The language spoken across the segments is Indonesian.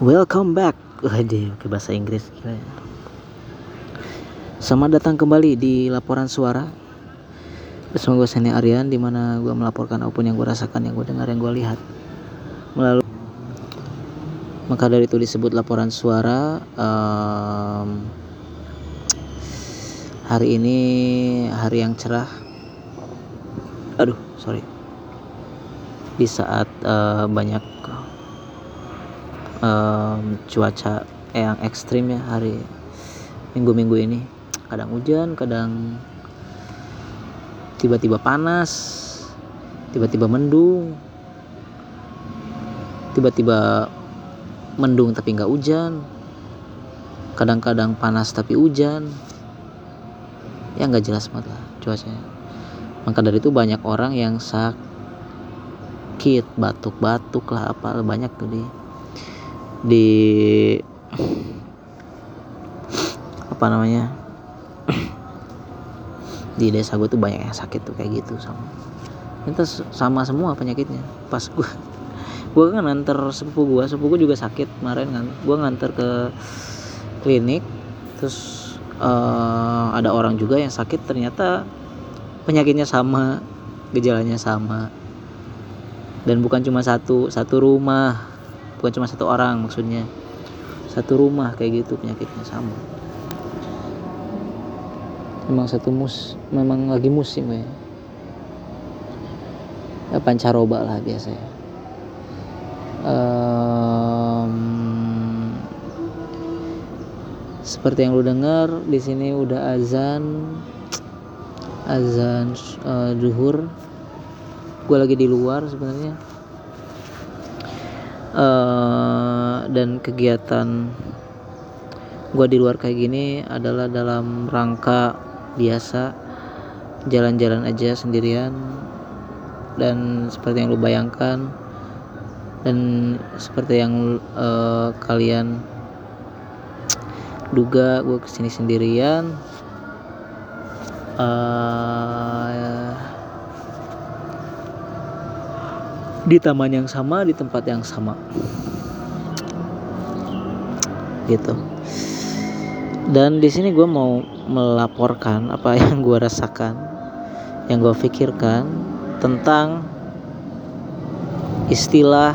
Welcome back. Waduh, ke bahasa Inggris ya. Selamat datang kembali di laporan suara bersama gue Seni Aryan di mana gue melaporkan apa pun yang gue rasakan, yang gue dengar, yang gue lihat melalui maka dari itu disebut laporan suara. Um, hari ini hari yang cerah. Aduh, sorry. Di saat uh, banyak um, cuaca yang ekstrim ya hari minggu-minggu ini. Kadang hujan kadang tiba-tiba panas tiba-tiba mendung tiba-tiba mendung tapi nggak hujan kadang-kadang panas tapi hujan. Ya nggak jelas banget lah cuacanya. Maka dari itu banyak orang yang sakit batuk-batuk lah apa banyak tuh di apa namanya? Di desa gue tuh banyak yang sakit tuh kayak gitu sama itu sama semua penyakitnya. Pas gue gue kan nganter sepupu gue sepupu gue juga sakit kemarin kan. Gue nganter ke klinik terus uh, ada orang juga yang sakit ternyata penyakitnya sama gejalanya sama. Dan bukan cuma satu satu rumah bukan cuma satu orang maksudnya. Satu rumah kayak gitu penyakitnya sama. Memang satu mus memang lagi musim ya. Pancaroba lah biasanya. Um, seperti yang lu dengar di sini udah azan azan uh, duhur gue lagi di luar sebenarnya uh, dan kegiatan gue di luar kayak gini adalah dalam rangka biasa jalan-jalan aja sendirian dan seperti yang lu bayangkan dan seperti yang uh, kalian duga gue ke sini sendirian. Uh, di taman yang sama di tempat yang sama. Gitu. Dan di sini gue mau melaporkan apa yang gue rasakan yang gue pikirkan tentang istilah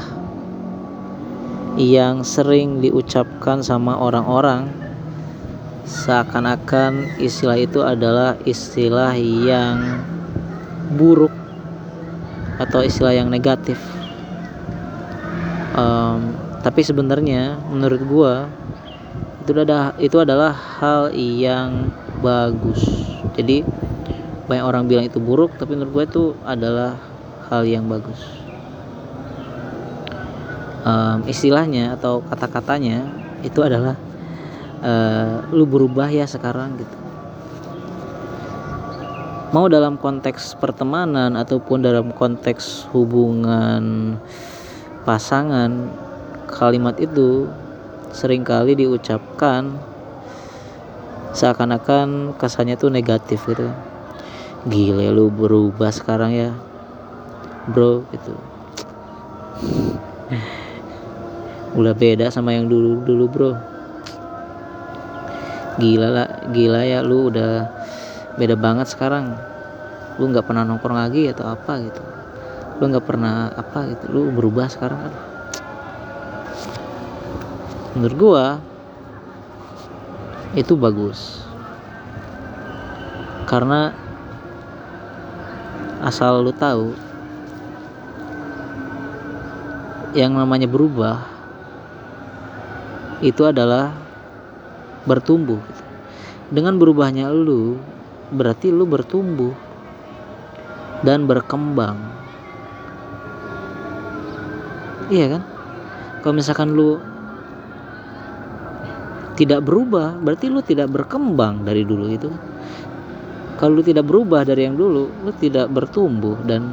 yang sering diucapkan sama orang-orang. Seakan-akan istilah itu adalah istilah yang buruk atau istilah yang negatif. Um, tapi sebenarnya menurut gue itu adalah itu adalah hal yang bagus. Jadi banyak orang bilang itu buruk tapi menurut gue itu adalah hal yang bagus. Um, istilahnya atau kata-katanya itu adalah uh, lu berubah ya sekarang gitu mau dalam konteks pertemanan ataupun dalam konteks hubungan pasangan kalimat itu sering kali diucapkan seakan-akan kesannya tuh negatif gitu. Gile lu berubah sekarang ya. Bro gitu. Udah beda sama yang dulu dulu bro. Gila lah gila ya lu udah beda banget sekarang. Lu nggak pernah nongkrong lagi atau apa gitu. Lu nggak pernah apa gitu. Lu berubah sekarang kan menurut gua itu bagus. Karena asal lu tahu yang namanya berubah itu adalah bertumbuh. Dengan berubahnya lu berarti lu bertumbuh dan berkembang. Iya kan? Kalau misalkan lu tidak berubah berarti lu tidak berkembang dari dulu itu kalau lu tidak berubah dari yang dulu lu tidak bertumbuh dan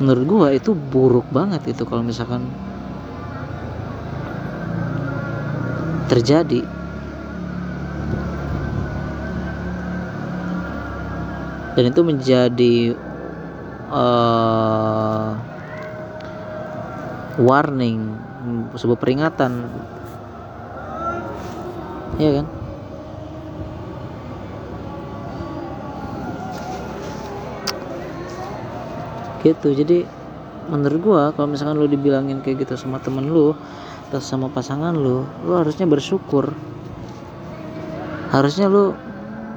menurut gua itu buruk banget itu kalau misalkan terjadi dan itu menjadi uh, warning sebuah peringatan. Ya kan? Gitu. Jadi menurut gua kalau misalkan lu dibilangin kayak gitu sama temen lu atau sama pasangan lu lu harusnya bersyukur. Harusnya lu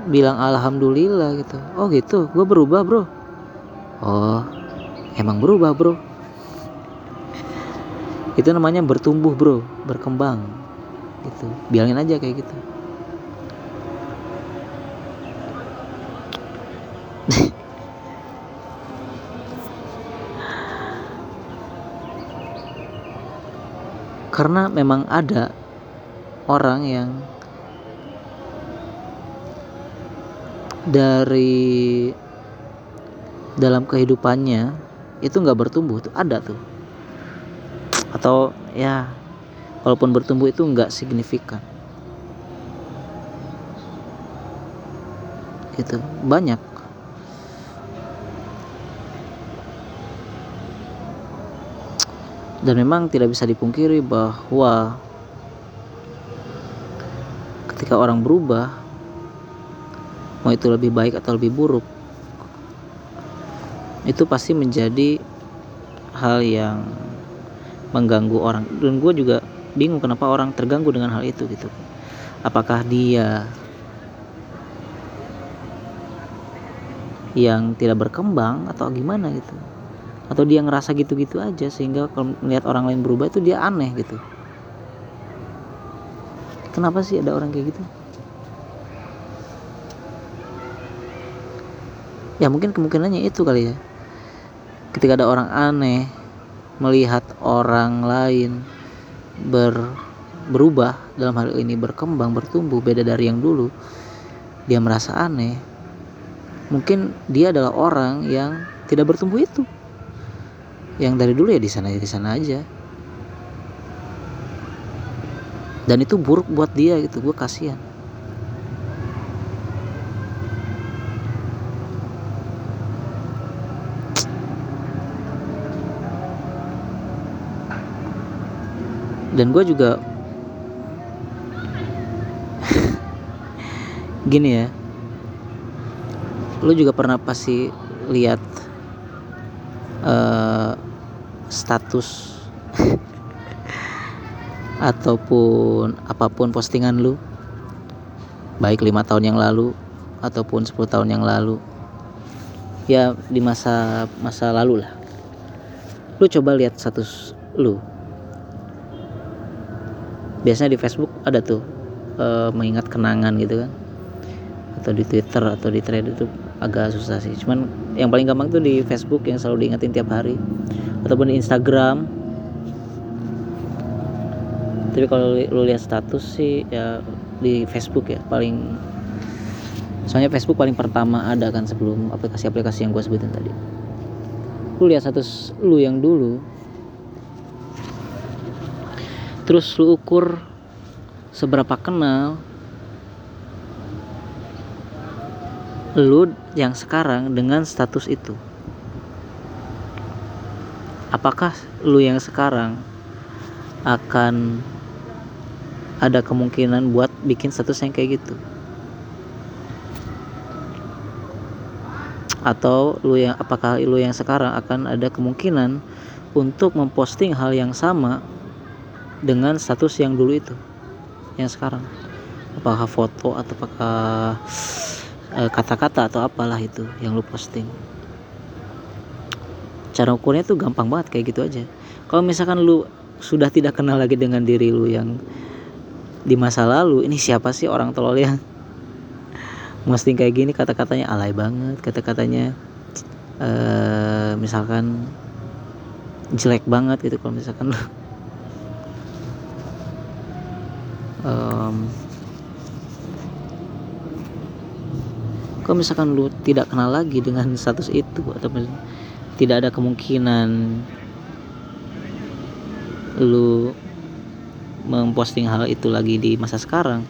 bilang alhamdulillah gitu. Oh gitu gua berubah bro. Oh emang berubah bro? Itu namanya bertumbuh bro. Berkembang. Gitu. Bilangin aja kayak gitu. Karena memang ada orang yang dari dalam kehidupannya itu nggak bertumbuh tuh ada tuh. Atau ya walaupun bertumbuh itu nggak signifikan. Itu banyak. Dan memang tidak bisa dipungkiri bahwa ketika orang berubah mau itu lebih baik atau lebih buruk itu pasti menjadi hal yang mengganggu orang. Dan gue juga bingung kenapa orang terganggu dengan hal itu gitu. Apakah dia yang tidak berkembang atau gimana gitu. Atau dia ngerasa gitu-gitu aja sehingga kalau melihat orang lain berubah itu dia aneh gitu. Kenapa sih ada orang kayak gitu ya mungkin kemungkinannya itu kali ya. Ketika ada orang aneh melihat orang lain ber berubah dalam hal ini berkembang bertumbuh beda dari yang dulu dia merasa aneh. Mungkin dia adalah orang yang tidak bertumbuh itu. Yang dari dulu ya di sana di sana aja. Dan itu buruk buat dia gitu gue kasihan dan gue juga gini ya. Lu juga pernah pasti lihat uh, status ataupun apa pun postingan lu baik lima tahun yang lalu ataupun 10 tahun yang lalu. Ya di masa masa lalu lah. Lu coba lihat status lu biasanya di Facebook ada tuh uh, mengingat kenangan gitu kan. Atau di Twitter atau di thread itu agak susah sih. Cuman yang paling gampang tuh di Facebook yang selalu diingetin tiap hari. Ataupun di Instagram. Tapi kalau lu lihat status sih ya di Facebook ya paling soalnya Facebook paling pertama ada kan sebelum aplikasi-aplikasi yang gue sebutin tadi. Lu lihat status lu yang dulu terus lu ukur seberapa kenal lu yang sekarang dengan status itu. Apakah lu yang sekarang akan ada kemungkinan buat bikin status yang kayak gitu? Atau lu yang apakah lu yang sekarang akan ada kemungkinan untuk memposting hal yang sama dengan status yang dulu itu yang sekarang. Apakah foto atau apakah eh, kata-kata atau apalah itu yang lu posting. Cara ukurnya tuh gampang banget kayak gitu aja. Kalau misalkan lu sudah tidak kenal lagi dengan diri lu yang di masa lalu ini siapa sih orang tolol yang posting kayak gini? Kata-katanya alay banget kata-katanya uh, misalkan jelek banget gitu kalau misalkan lu um, kalau misalkan lu tidak kenal lagi dengan status itu atau tidak ada kemungkinan lu memposting hal itu lagi di masa sekarang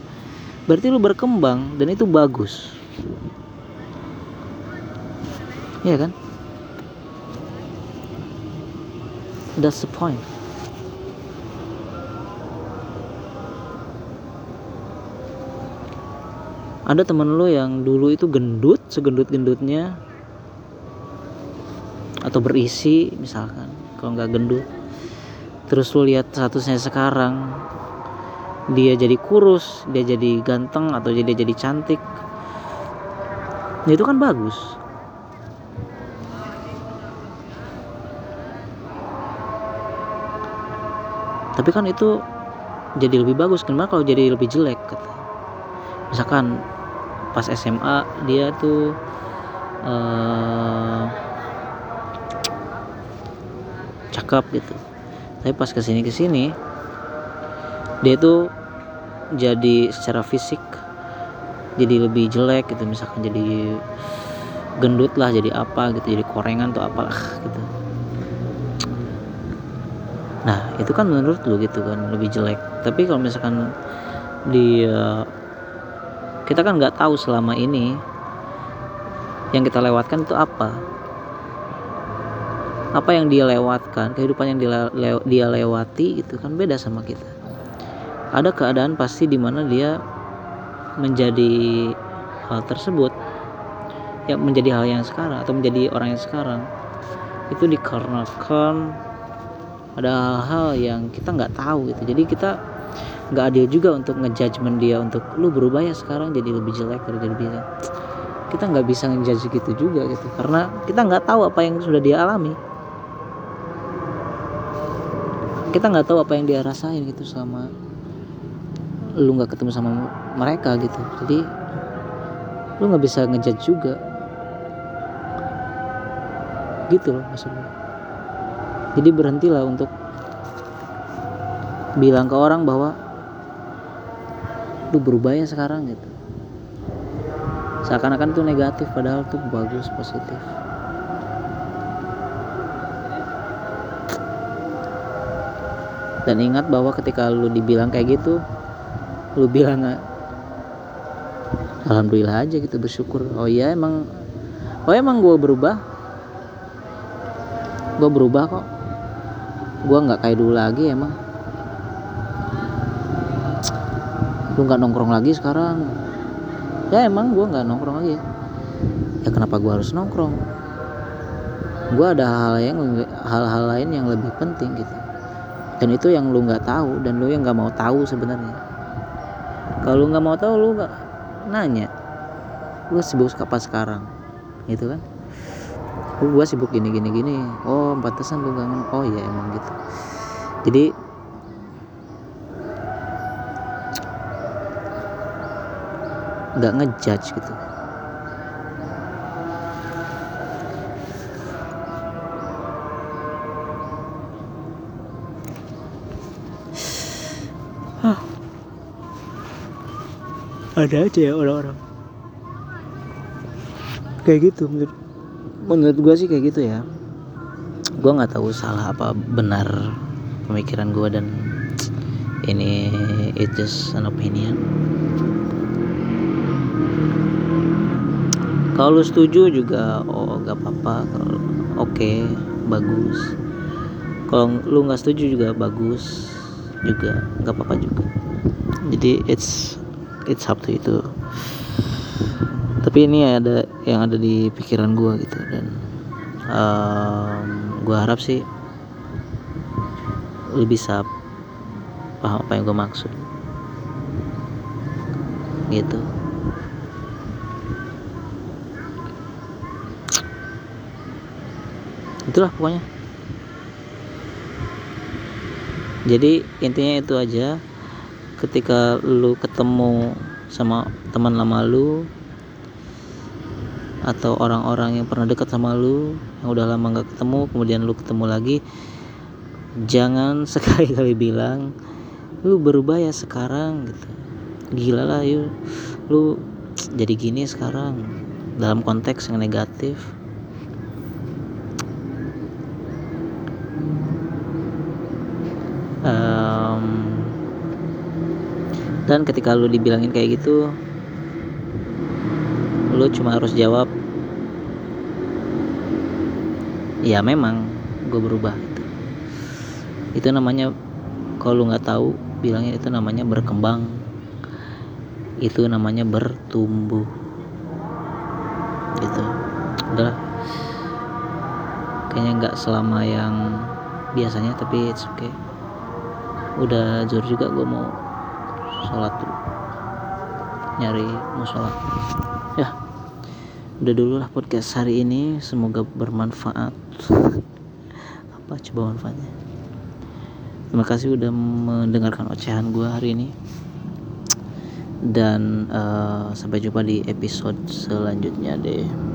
berarti lu berkembang dan itu bagus. Iya kan? That's the point ada temen lo yang dulu itu gendut segendut gendutnya atau berisi misalkan kalau nggak gendut. Terus lo lihat statusnya sekarang dia jadi kurus dia jadi ganteng atau dia jadi cantik. Itu kan bagus. Tapi kan itu jadi lebih bagus kenapa kalau jadi lebih jelek kata. Misalkan pas SMA dia tuh uh, cakep gitu. Tapi pas ke sini ke sini dia tuh jadi secara fisik jadi lebih jelek gitu. Misalkan jadi gendut lah jadi apa gitu jadi korengan tuh apalah gitu. Nah itu kan menurut lu gitu kan lebih jelek. Tapi kalau misalkan dia kita kan nggak tahu selama ini yang kita lewatkan itu apa. Apa yang dia lewatkan kehidupan yang dia, lewati itu kan beda sama kita. Ada keadaan pasti di mana dia menjadi hal tersebut ya menjadi hal yang sekarang atau menjadi orang yang sekarang. Itu dikarenakan ada hal-hal yang kita nggak tahu gitu. Jadi kita nggak adil juga untuk ngejudgment dia untuk lu berubah ya sekarang jadi lebih jelek jadi lebih kita nggak bisa ngejudge gitu juga gitu karena kita nggak tahu apa yang sudah dia alami. Kita nggak tahu apa yang dia rasain gitu sama lu nggak ketemu sama mereka gitu. Jadi lu nggak bisa ngejudge juga. Gitu loh maksudnya jadi berhentilah untuk bilang ke orang bahwa lu berubah ya sekarang gitu. Seakan-akan itu negatif padahal itu bagus positif. Dan ingat bahwa ketika lu dibilang kayak gitu lu bilang alhamdulillah aja gitu bersyukur. Oh iya emang oh emang gue berubah. Gue berubah kok. Gue nggak kayak dulu lagi emang lu nggak nongkrong lagi sekarang. Ya emang gue nggak nongkrong lagi. Ya kenapa gue harus nongkrong? Gue ada hal yang hal-hal lain yang lebih penting gitu. Dan itu yang lu nggak tahu dan lu yang nggak mau tahu sebenarnya. Kalau lu nggak mau tahu lu nggak nanya. Lu sibuk kapan sekarang? Gitu kan? Gue sibuk gini gini gini. Oh pantesan lu gak oh ya emang gitu. Jadi nggak ngejudge gitu. Ada aja ya orang-orang. Kayak gitu menurut menurut gue sih kayak gitu ya. Gue nggak tahu salah apa benar pemikiran gue dan ini it just an opinion kalau lu setuju juga oh gak apa-apa. Oke okay, bagus. Kalau lu nggak setuju juga bagus juga. Nggak apa-apa juga. Jadi it's it's up to itu tapi ini ada yang ada di pikiran gue gitu dan um, gue harap sih lu bisa paham apa yang gue maksud. Gitu itulah pokoknya. Jadi intinya itu aja. Ketika lu ketemu sama teman lama lu atau orang-orang yang pernah dekat sama lu yang udah lama nggak ketemu kemudian lu ketemu lagi jangan sekali-kali bilang lu berubah ya sekarang gitu. Gila lah yuk. Lu jadi gini sekarang dalam konteks yang negatif dan ketika lu dibilangin kayak gitu lu cuma harus jawab ya memang gue berubah gitu. Itu namanya kalau lu nggak tahu bilangnya itu namanya berkembang. Itu namanya bertumbuh. Gitu. Udahlah kayaknya nggak selama yang biasanya tapi it's okay. Udah jujur juga gue mau sholat dulu. Nyari musola. Ya. Udah dulu lah podcast hari ini. Semoga bermanfaat. Apa coba manfaatnya? Terima kasih udah mendengarkan ocehan gue hari ini. Dan uh, sampai jumpa di episode selanjutnya deh